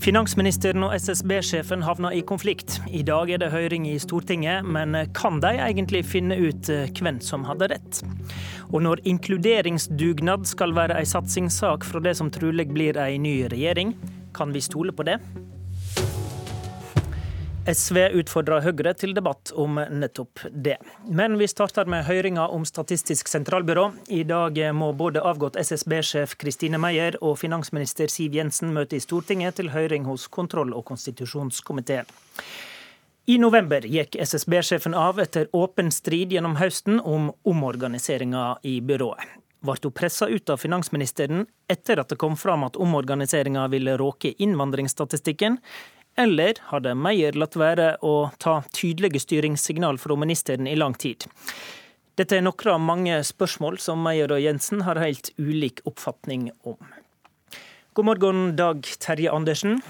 Finansministeren og SSB-sjefen havna i konflikt. I dag er det høring i Stortinget, men kan de egentlig finne ut eh, hvem som hadde rett? Og når inkluderingsdugnad skal være ei satsingssak fra det som trolig blir ei ny regjering, kan vi stole på det? SV utfordrer Høyre til debatt om nettopp det. Men vi starter med høringa om Statistisk sentralbyrå. I dag må både avgått SSB-sjef Kristine Meyer og finansminister Siv Jensen møte i Stortinget til høring hos kontroll- og konstitusjonskomiteen. I november gikk SSB-sjefen av etter åpen strid gjennom høsten om omorganiseringa i byrået. Ble hun pressa ut av finansministeren etter at det kom fram at omorganiseringa ville råke innvandringsstatistikken, eller hadde Meyer latt være å ta tydelige styringssignal fra ministeren i lang tid? Dette er noen av mange spørsmål som Meyer og Jensen har helt ulik oppfatning om. God morgen, Dag Terje Andersen.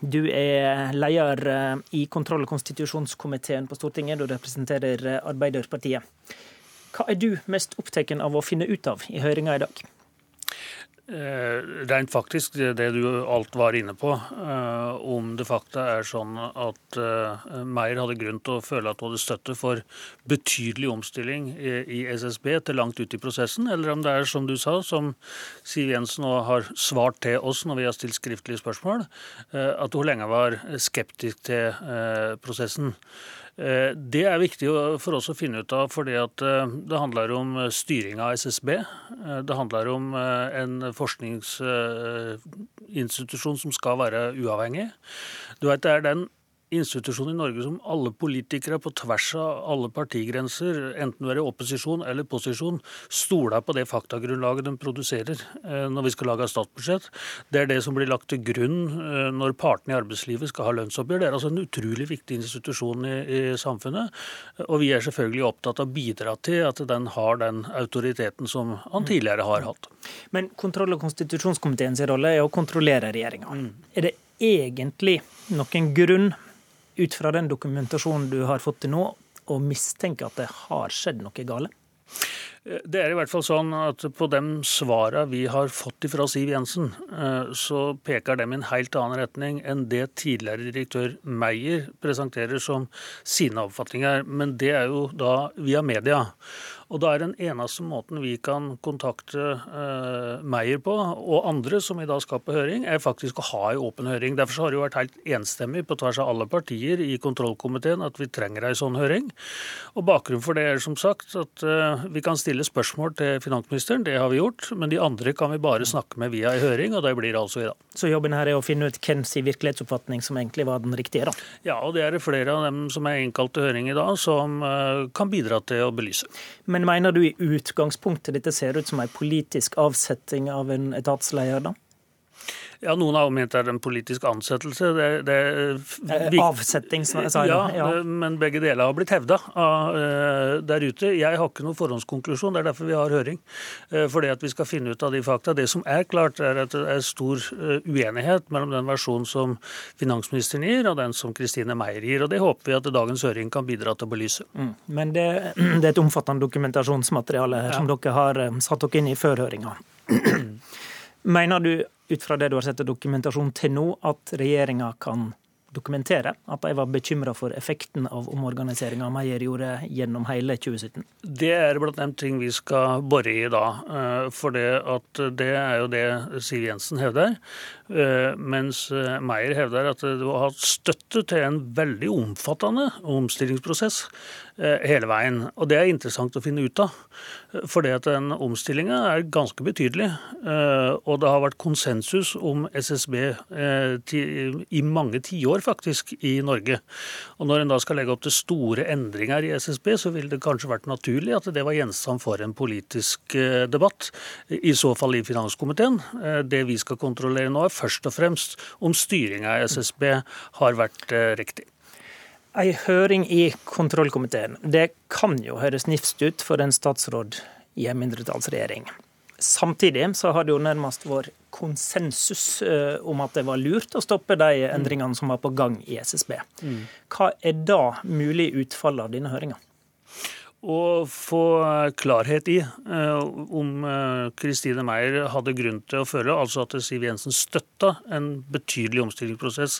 Du er leder eh, i kontroll- og konstitusjonskomiteen på Stortinget. Du representerer eh, Arbeiderpartiet. Hva er du mest opptatt av å finne ut av i høringa i dag? Eh, rent faktisk, det du alt var inne på, eh, om det fakta er sånn at eh, Meyer hadde grunn til å føle at hun hadde støtte for betydelig omstilling i SSB til langt ut i prosessen, eller om det er som du sa, som Siv Jensen nå har svart til oss når vi har stilt skriftlige spørsmål, at hun lenge var skeptisk til prosessen. Eh, det er viktig for oss å finne ut av, fordi eh, det handler om styring av SSB. Eh, det handler om en forskningsinstitusjon som skal være uavhengig. Du vet, Det er den institusjon i Norge som alle politikere på tvers av alle partigrenser, enten være i opposisjon eller posisjon, stoler på det faktagrunnlaget de produserer eh, når vi skal lage statsbudsjett. Det er det som blir lagt til grunn eh, når partene i arbeidslivet skal ha lønnsoppgjør. Det er altså en utrolig viktig institusjon i, i samfunnet. Og vi er selvfølgelig opptatt av å bidra til at den har den autoriteten som han tidligere har hatt. Men kontroll- og konstitusjonskomiteens rolle er å kontrollere regjeringa. Mm. Er det egentlig noen grunn ut fra den dokumentasjonen du har fått til nå, å mistenke at det har skjedd noe gale? Det er i hvert fall sånn at på de svarene vi har fått fra Siv Jensen, eh, så peker de i en helt annen retning enn det tidligere direktør Meyer presenterer som sine oppfatninger. Men det er jo da via media. Og da er den eneste måten vi kan kontakte uh, Meyer på, og andre som i dag skal på høring, er faktisk å ha en åpen høring. Derfor har det jo vært helt enstemmig på tvers av alle partier i kontrollkomiteen at vi trenger en sånn høring. Og Bakgrunnen for det er som sagt at uh, vi kan stille spørsmål til finansministeren, det har vi gjort. Men de andre kan vi bare snakke med via en høring, og det blir det altså i dag. Så jobben her er å finne ut hvem sin virkelighetsoppfatning som egentlig var den riktige, da? Ja, og det er det flere av dem som er innkalt til høring i dag, som uh, kan bidra til å belyse. Men men mener du i utgangspunktet dette ser ut som en politisk avsetting av en etatsleder, da? Ja, Noen har ment det er en politisk ansettelse. Det, det, vi, Avsetting, sa jeg. Ja, ja. Men begge deler har blitt hevda uh, der ute. Jeg har ikke noen forhåndskonklusjon, det er derfor vi har høring. Fordi at vi skal finne ut av de fakta. Det som er klart, er at det er stor uenighet mellom den versjonen som finansministeren gir, og den som Kristine Meyer gir. og Det håper vi at dagens høring kan bidra til å belyse. Mm. Men det, det, er et omfattende dokumentasjonsmateriale her, ja. som dere har satt dere inn i før høringa. Mener du ut fra det du har sett av dokumentasjon til nå, at regjeringa kan dokumentere at de var bekymra for effekten av omorganiseringa Meyer gjorde gjennom hele 2017? Det er blant de ting vi skal bore i da. Eh, for det, det er jo det Siv Jensen hevder. Eh, mens eh, Meyer hevder at det var hatt støtte til en veldig omfattende omstillingsprosess hele veien. Og det er interessant å finne ut av. For det at den omstillinga er ganske betydelig. Og det har vært konsensus om SSB i mange tiår år, faktisk, i Norge. Og Når en da skal legge opp til store endringer i SSB, så ville det kanskje vært naturlig at det var gjenstand for en politisk eh, debatt, i så fall i finanskomiteen. Eh, det vi skal kontrollere nå, er først og fremst om styringa i SSB har vært eh, riktig. Ei høring i kontrollkomiteen, det kan jo høres nifst ut for en statsråd i en mindretallsregjering. Samtidig så har det jo nærmest vært konsensus eh, om at det var lurt å stoppe de endringene som var på gang i SSB. Mm. Hva er da mulig utfall av denne høringa? Å få klarhet i eh, om eh, Kristine Meyer hadde grunn til å føle, altså at Siv Jensen støtta en betydelig omstillingsprosess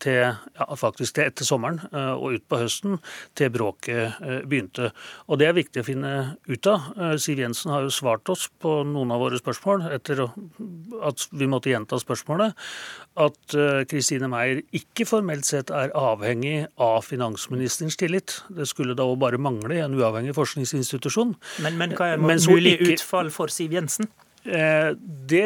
til, ja, faktisk til etter sommeren og ut på høsten, til bråket begynte. Og Det er viktig å finne ut av. Siv Jensen har jo svart oss på noen av våre spørsmål etter at vi måtte gjenta spørsmålet, at Kristine Meyer ikke formelt sett er avhengig av finansministerens tillit. Det skulle da òg bare mangle i en uavhengig forskningsinstitusjon. Men, men hva er mulig ikke... utfall for Siv Jensen? Eh, det,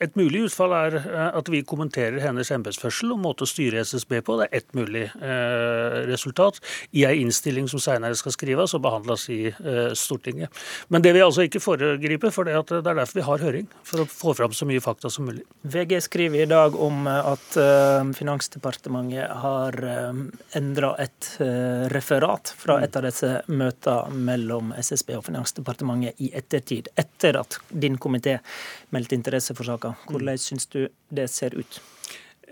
et mulig utfall er eh, at vi kommenterer hennes embetsførsel og måte å styre SSB på. Det er ett mulig eh, resultat i ei innstilling som senere skal skrives og behandles i Stortinget. Men det vil jeg altså ikke foregripe, for det, er derfor vi har høring. For å få fram så mye fakta som mulig. VG skriver i dag om at Finansdepartementet har endra et referat fra et av disse møtene mellom SSB og Finansdepartementet i ettertid, etter at din komité komité meldt interesse for saka. Hvordan syns du det ser ut?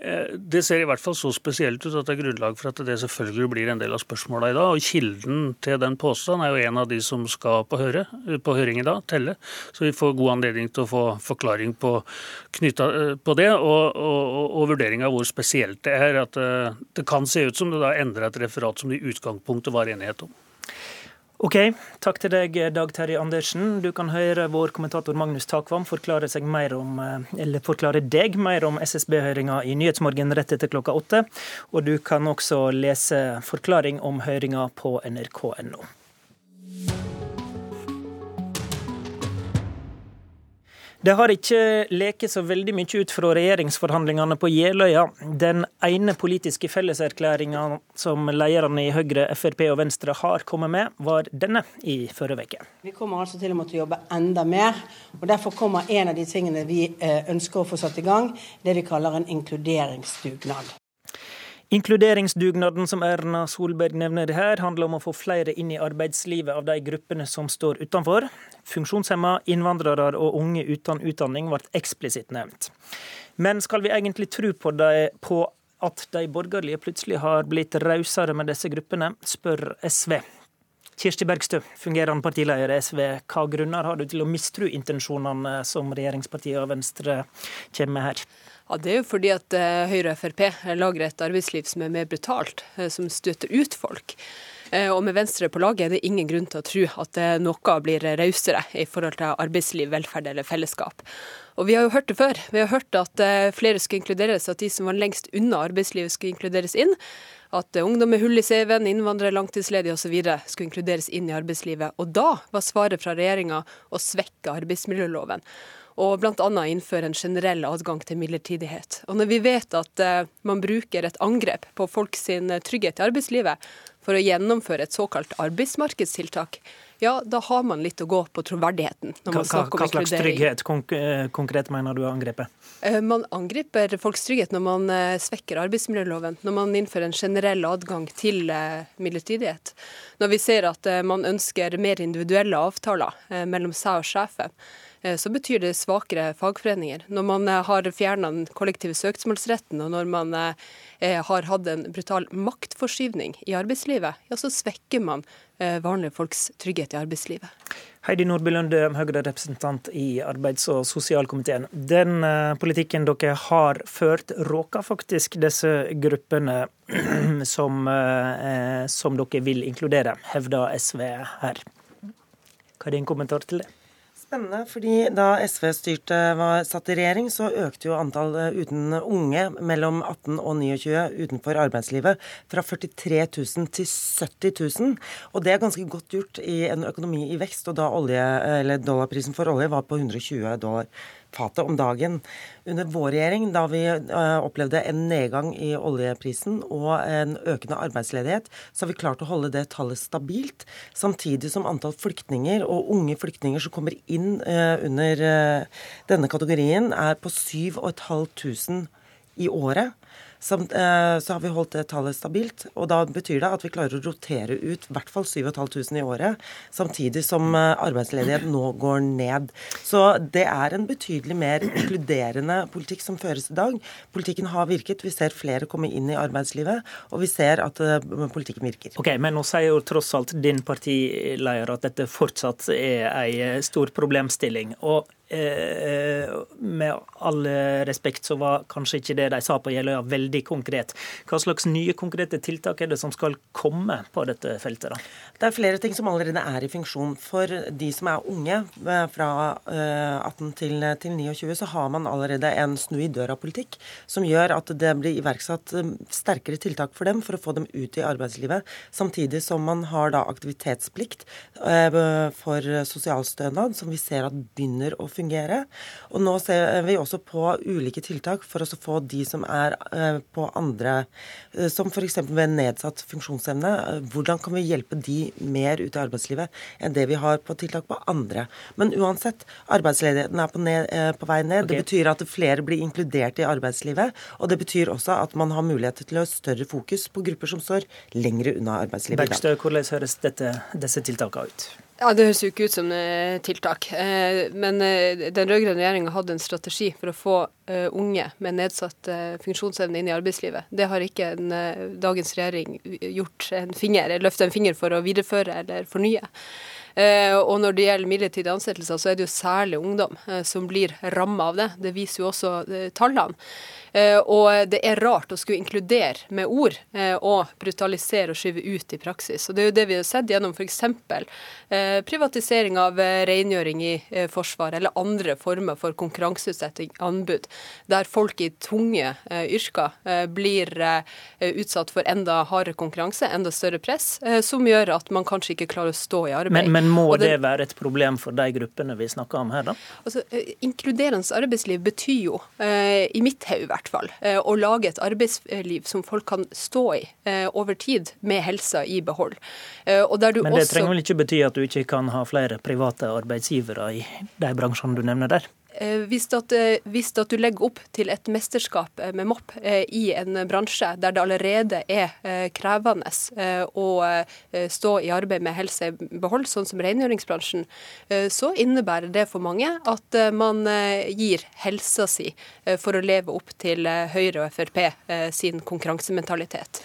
Eh, det ser i hvert fall så spesielt ut at det er grunnlag for at det selvfølgelig blir en del av spørsmåla i dag. Og Kilden til den påstanden er jo en av de som skal på, høre, på høring i dag, telle. Så vi får god anledning til å få forklaring på, knytta, eh, på det, og, og, og, vurdering av hvor spesielt det er. At det, eh, det kan se ut som det da endrer et referat som det i utgangspunktet var enighet om. Ok, takk til deg, Dag Terje Andersen. Du kan høre vår kommentator Magnus Takvam forklare, om, eh, forklare deg mer om SSB-høringa i Nyhetsmorgen rett etter klokka åtte. Og du kan også lese forklaring om høringa på nrk.no. Det har ikke leket så veldig mye ut fra regjeringsforhandlingene på Jeløya. Den ene politiske felleserklæringa som lederne i Høyre, Frp og Venstre har kommet med, var denne i forrige uke. Vi kommer altså til å måtte jobbe enda mer. og Derfor kommer en av de tingene vi eh, ønsker å få satt i gang, det vi kaller en inkluderingsdugnad. Inkluderingsdugnaden som Erna Solberg nevner her, handler om å få flere inn i arbeidslivet av de gruppene som står utenfor. Funksjonshemma, innvandrere og unge uten utdanning ble eksplisitt nevnt. Men skal vi egentlig tro på, de, på at de borgerlige plutselig har blitt rausere med disse gruppene, spør SV. Kirsti Bergstø, fungerende partileder i SV. Hva grunner har du til å mistro intensjonene som regjeringspartiet og Venstre kommer med her? Ja, Det er jo fordi at eh, Høyre og Frp lager et arbeidsliv som er mer brutalt, eh, som støter ut folk. Eh, og med Venstre på laget er det ingen grunn til å tro at noe blir rausere i forhold til arbeidsliv, velferd eller fellesskap. Og Vi har jo hørt det før. Vi har hørt at flere skulle inkluderes, at de som var lengst unna arbeidslivet skulle inkluderes inn. At ungdom med hull i CV-en, innvandrere, langtidsledige osv. skulle inkluderes inn i arbeidslivet. Og da var svaret fra regjeringa å svekke arbeidsmiljøloven og bl.a. innføre en generell adgang til midlertidighet. Og Når vi vet at man bruker et angrep på folks trygghet i arbeidslivet for å gjennomføre et såkalt arbeidsmarkedstiltak, ja, da har man litt å gå på troverdigheten. om. Hva slags trygghet konk eh, konkret mener du angrepet? Uh, man angriper folks trygghet når man uh, svekker arbeidsmiljøloven, når man innfører en generell adgang til midlertidighet. Når vi ser at man ønsker mer individuelle avtaler mellom seg og sjefen. Eh, så betyr det svakere fagforeninger. Når man eh, har fjerna den kollektive søksmålsretten, og når man eh, har hatt en brutal maktforskyvning i arbeidslivet, ja, så svekker man vanlige folks trygghet i arbeidslivet. Heidi Nordby Lunde, Høyre-representant i arbeids- og sosialkomiteen. Den politikken dere har ført, råker faktisk disse gruppene som, som dere vil inkludere, hevder SV her. Hva er din kommentar til det? Spennende, fordi da SV styrte, var satt i regjering, så økte jo antallet uten unge mellom 18 og 29 utenfor arbeidslivet fra 43 000 til 70 000. Og det er ganske godt gjort i en økonomi i vekst, og da olje, dollarprisen for olje var på 120 dollar fatet om dagen. Under vår regjering, da vi uh, opplevde en nedgang i oljeprisen og en økende arbeidsledighet, så har vi klart å holde det tallet stabilt. Samtidig som antall flyktninger og unge flyktninger som kommer inn uh, under uh, denne kategorien, er på 7500 i året. Samt, eh, så har vi holdt det tallet stabilt. Og da betyr det at vi klarer å rotere ut i hvert fall 7500 i året, samtidig som eh, arbeidsledighet nå går ned. Så det er en betydelig mer inkluderende politikk som føres i dag. Politikken har virket. Vi ser flere komme inn i arbeidslivet, og vi ser at eh, politikken virker. Ok, Men nå sier jo tross alt din partileder at dette fortsatt er ei stor problemstilling. og med all respekt så var kanskje ikke det de sa på Jeløya veldig konkret. Hva slags nye konkrete tiltak er det som skal komme på dette feltet? da? Det er flere ting som allerede er i funksjon. For de som er unge, eh, fra 18 til, til 29, så har man allerede en snu i døra-politikk som gjør at det blir iverksatt sterkere tiltak for dem for å få dem ut i arbeidslivet, samtidig som man har da aktivitetsplikt for sosialstønad, som vi ser at begynner å fungere fungere. Og nå ser vi også på ulike tiltak for å få de som er eh, på andre, eh, som f.eks. ved nedsatt funksjonsevne, eh, hvordan kan vi hjelpe de mer ut i arbeidslivet enn det vi har på tiltak på andre. Men uansett, arbeidsledigheten er på, ned, på vei ned. Okay. Det betyr at flere blir inkludert i arbeidslivet. Og det betyr også at man har mulighet til å ha større fokus på grupper som står lengre unna arbeidslivet. Bergstø, hvordan høres dette, disse tiltakene ut? Ja, Det høres jo ikke ut som tiltak. Eh, men eh, den rød-grønne regjeringa hadde en strategi for å få eh, unge med nedsatt funksjonsevne inn i arbeidslivet. Det har ikke en, dagens regjering gjort en finger, løfta en finger for å videreføre eller fornye. Og når det gjelder midlertidige ansettelser, så er det jo særlig ungdom som blir ramma av det. Det viser jo også tallene. Eh, og det er rart å skulle inkludere med ord eh, og brutalisere og skyve ut i praksis. Og Det er jo det vi har sett gjennom f.eks. Eh, privatisering av rengjøring i Forsvaret eller andre former for konkurranseutsetting, anbud, der folk i tunge yrker blir utsatt for enda hardere konkurranse, enda større press, som gjør at man kanskje ikke klarer å stå i arbeid. Men, men må det, det, være et problem for de gruppene vi snakker om her, da? Altså, Inkluderende arbeidsliv betyr jo, i mitt hode hvert fall. Eh, å lage et arbeidsliv som folk kan stå i eh, over tid, med helsa i behold. Eh, Men det også... trenger vel ikke bety at du ikke kan ha flere private arbeidsgivere i de bransjene du nevner der? Eh, hvis, at, eh, hvis at du legger opp til et mesterskap eh, med mopp i en bransje der det allerede er krevende å stå i arbeid med helse behold, sånn som rengjøringsbransjen, så innebærer det for mange at man gir helsa si for å leve opp til Høyre og Frp sin konkurransementalitet.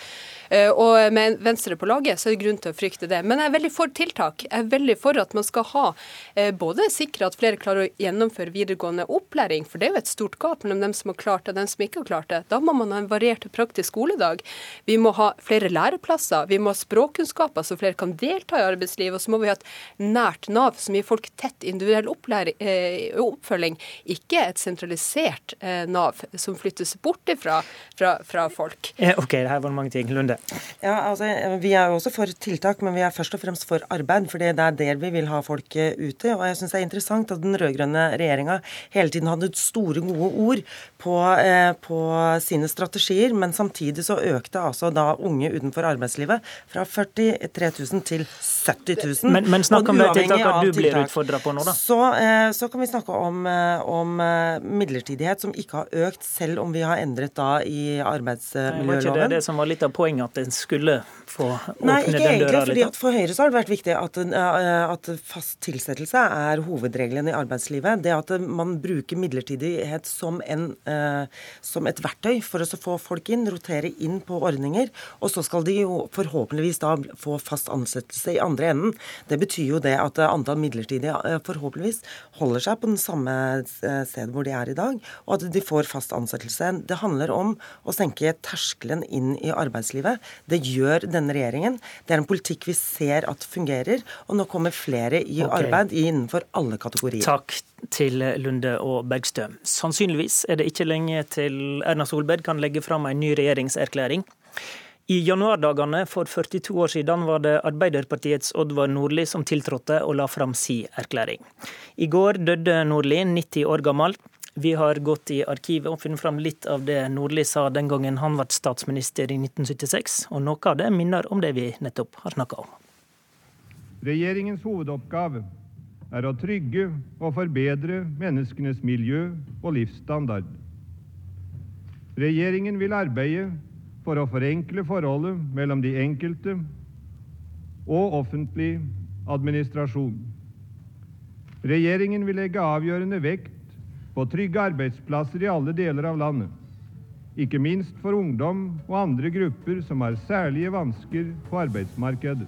Eh, og med Venstre på laget, så er det grunn til å frykte det. Men jeg er veldig for tiltak. Jeg er veldig for at man skal ha eh, både sikre at flere klarer å gjennomføre videregående opplæring, for det er jo et stort gap mellom dem som har klart det og dem som ikke har klart det. Da må man ha en variert og praktisk skoledag. Vi må ha flere læreplasser. Vi må ha språkkunnskaper så flere kan delta i arbeidslivet. Og så må vi ha et nært Nav som gir folk tett individuell eh, oppfølging, ikke et sentralisert Nav som flyttes bort ifra, fra, fra folk. OK, det her var mange ting. Lunde? Ja, altså, Vi er jo også for tiltak, men vi er først og fremst for arbeid. For det er der vi vil ha folk ute. Og jeg syns det er interessant at den rød-grønne regjeringa hele tiden hadde store, gode ord på, eh, på, sine strategier, men samtidig så økte altså da unge utenfor arbeidslivet fra 43 000 til 70 000. Men, men snakk om de tiltakene du blir utfordra på nå, da. Så, eh, så, kan vi snakke om, eh, om midlertidighet, som ikke har økt, selv om vi har endret da i arbeidsmiljøloven. Var ikke det det som var litt av poenget? at den skulle få åpne Nei, ikke den døra fordi at For Høyre så har det vært viktig at, at, fast tilsettelse er hovedregelen i arbeidslivet. Det at man bruker midlertidighet som, en, som et verktøy for å få folk inn, rotere inn på ordninger. Og så skal de jo forhåpentligvis da få fast ansettelse i andre enden. Det betyr jo det at antall midlertidige eh, forhåpentligvis holder seg på den samme sted hvor de er i dag, og at de får fast ansettelse. Det handler om å senke terskelen inn i arbeidslivet det gjør denne regjeringen. Det er en politikk vi ser at fungerer, og nå kommer flere i okay. arbeid innenfor alle kategorier. Takk til Lunde og Bergstø. Sannsynligvis er det ikke lenge til Erna Solberg kan legge fram en ny regjeringserklæring. I januardagene for 42 år siden var det Arbeiderpartiets Oddvar Nordli som tiltrådte og la fram si erklæring. I går døde Nordli, 90 år gammel. Vi har gått i arkivet og funnet fram litt av det Nordli sa den gangen han ble statsminister i 1976, og noe av det minner om det vi nettopp har snakka om. Regjeringens hovedoppgave er å trygge og forbedre menneskenes miljø og livsstandard. Regjeringen vil arbeide for å forenkle forholdet mellom de enkelte og offentlig administrasjon. Regjeringen vil legge avgjørende vekt på trygge arbeidsplasser i alle deler av landet. Ikke minst for ungdom og andre grupper som har særlige vansker på arbeidsmarkedet.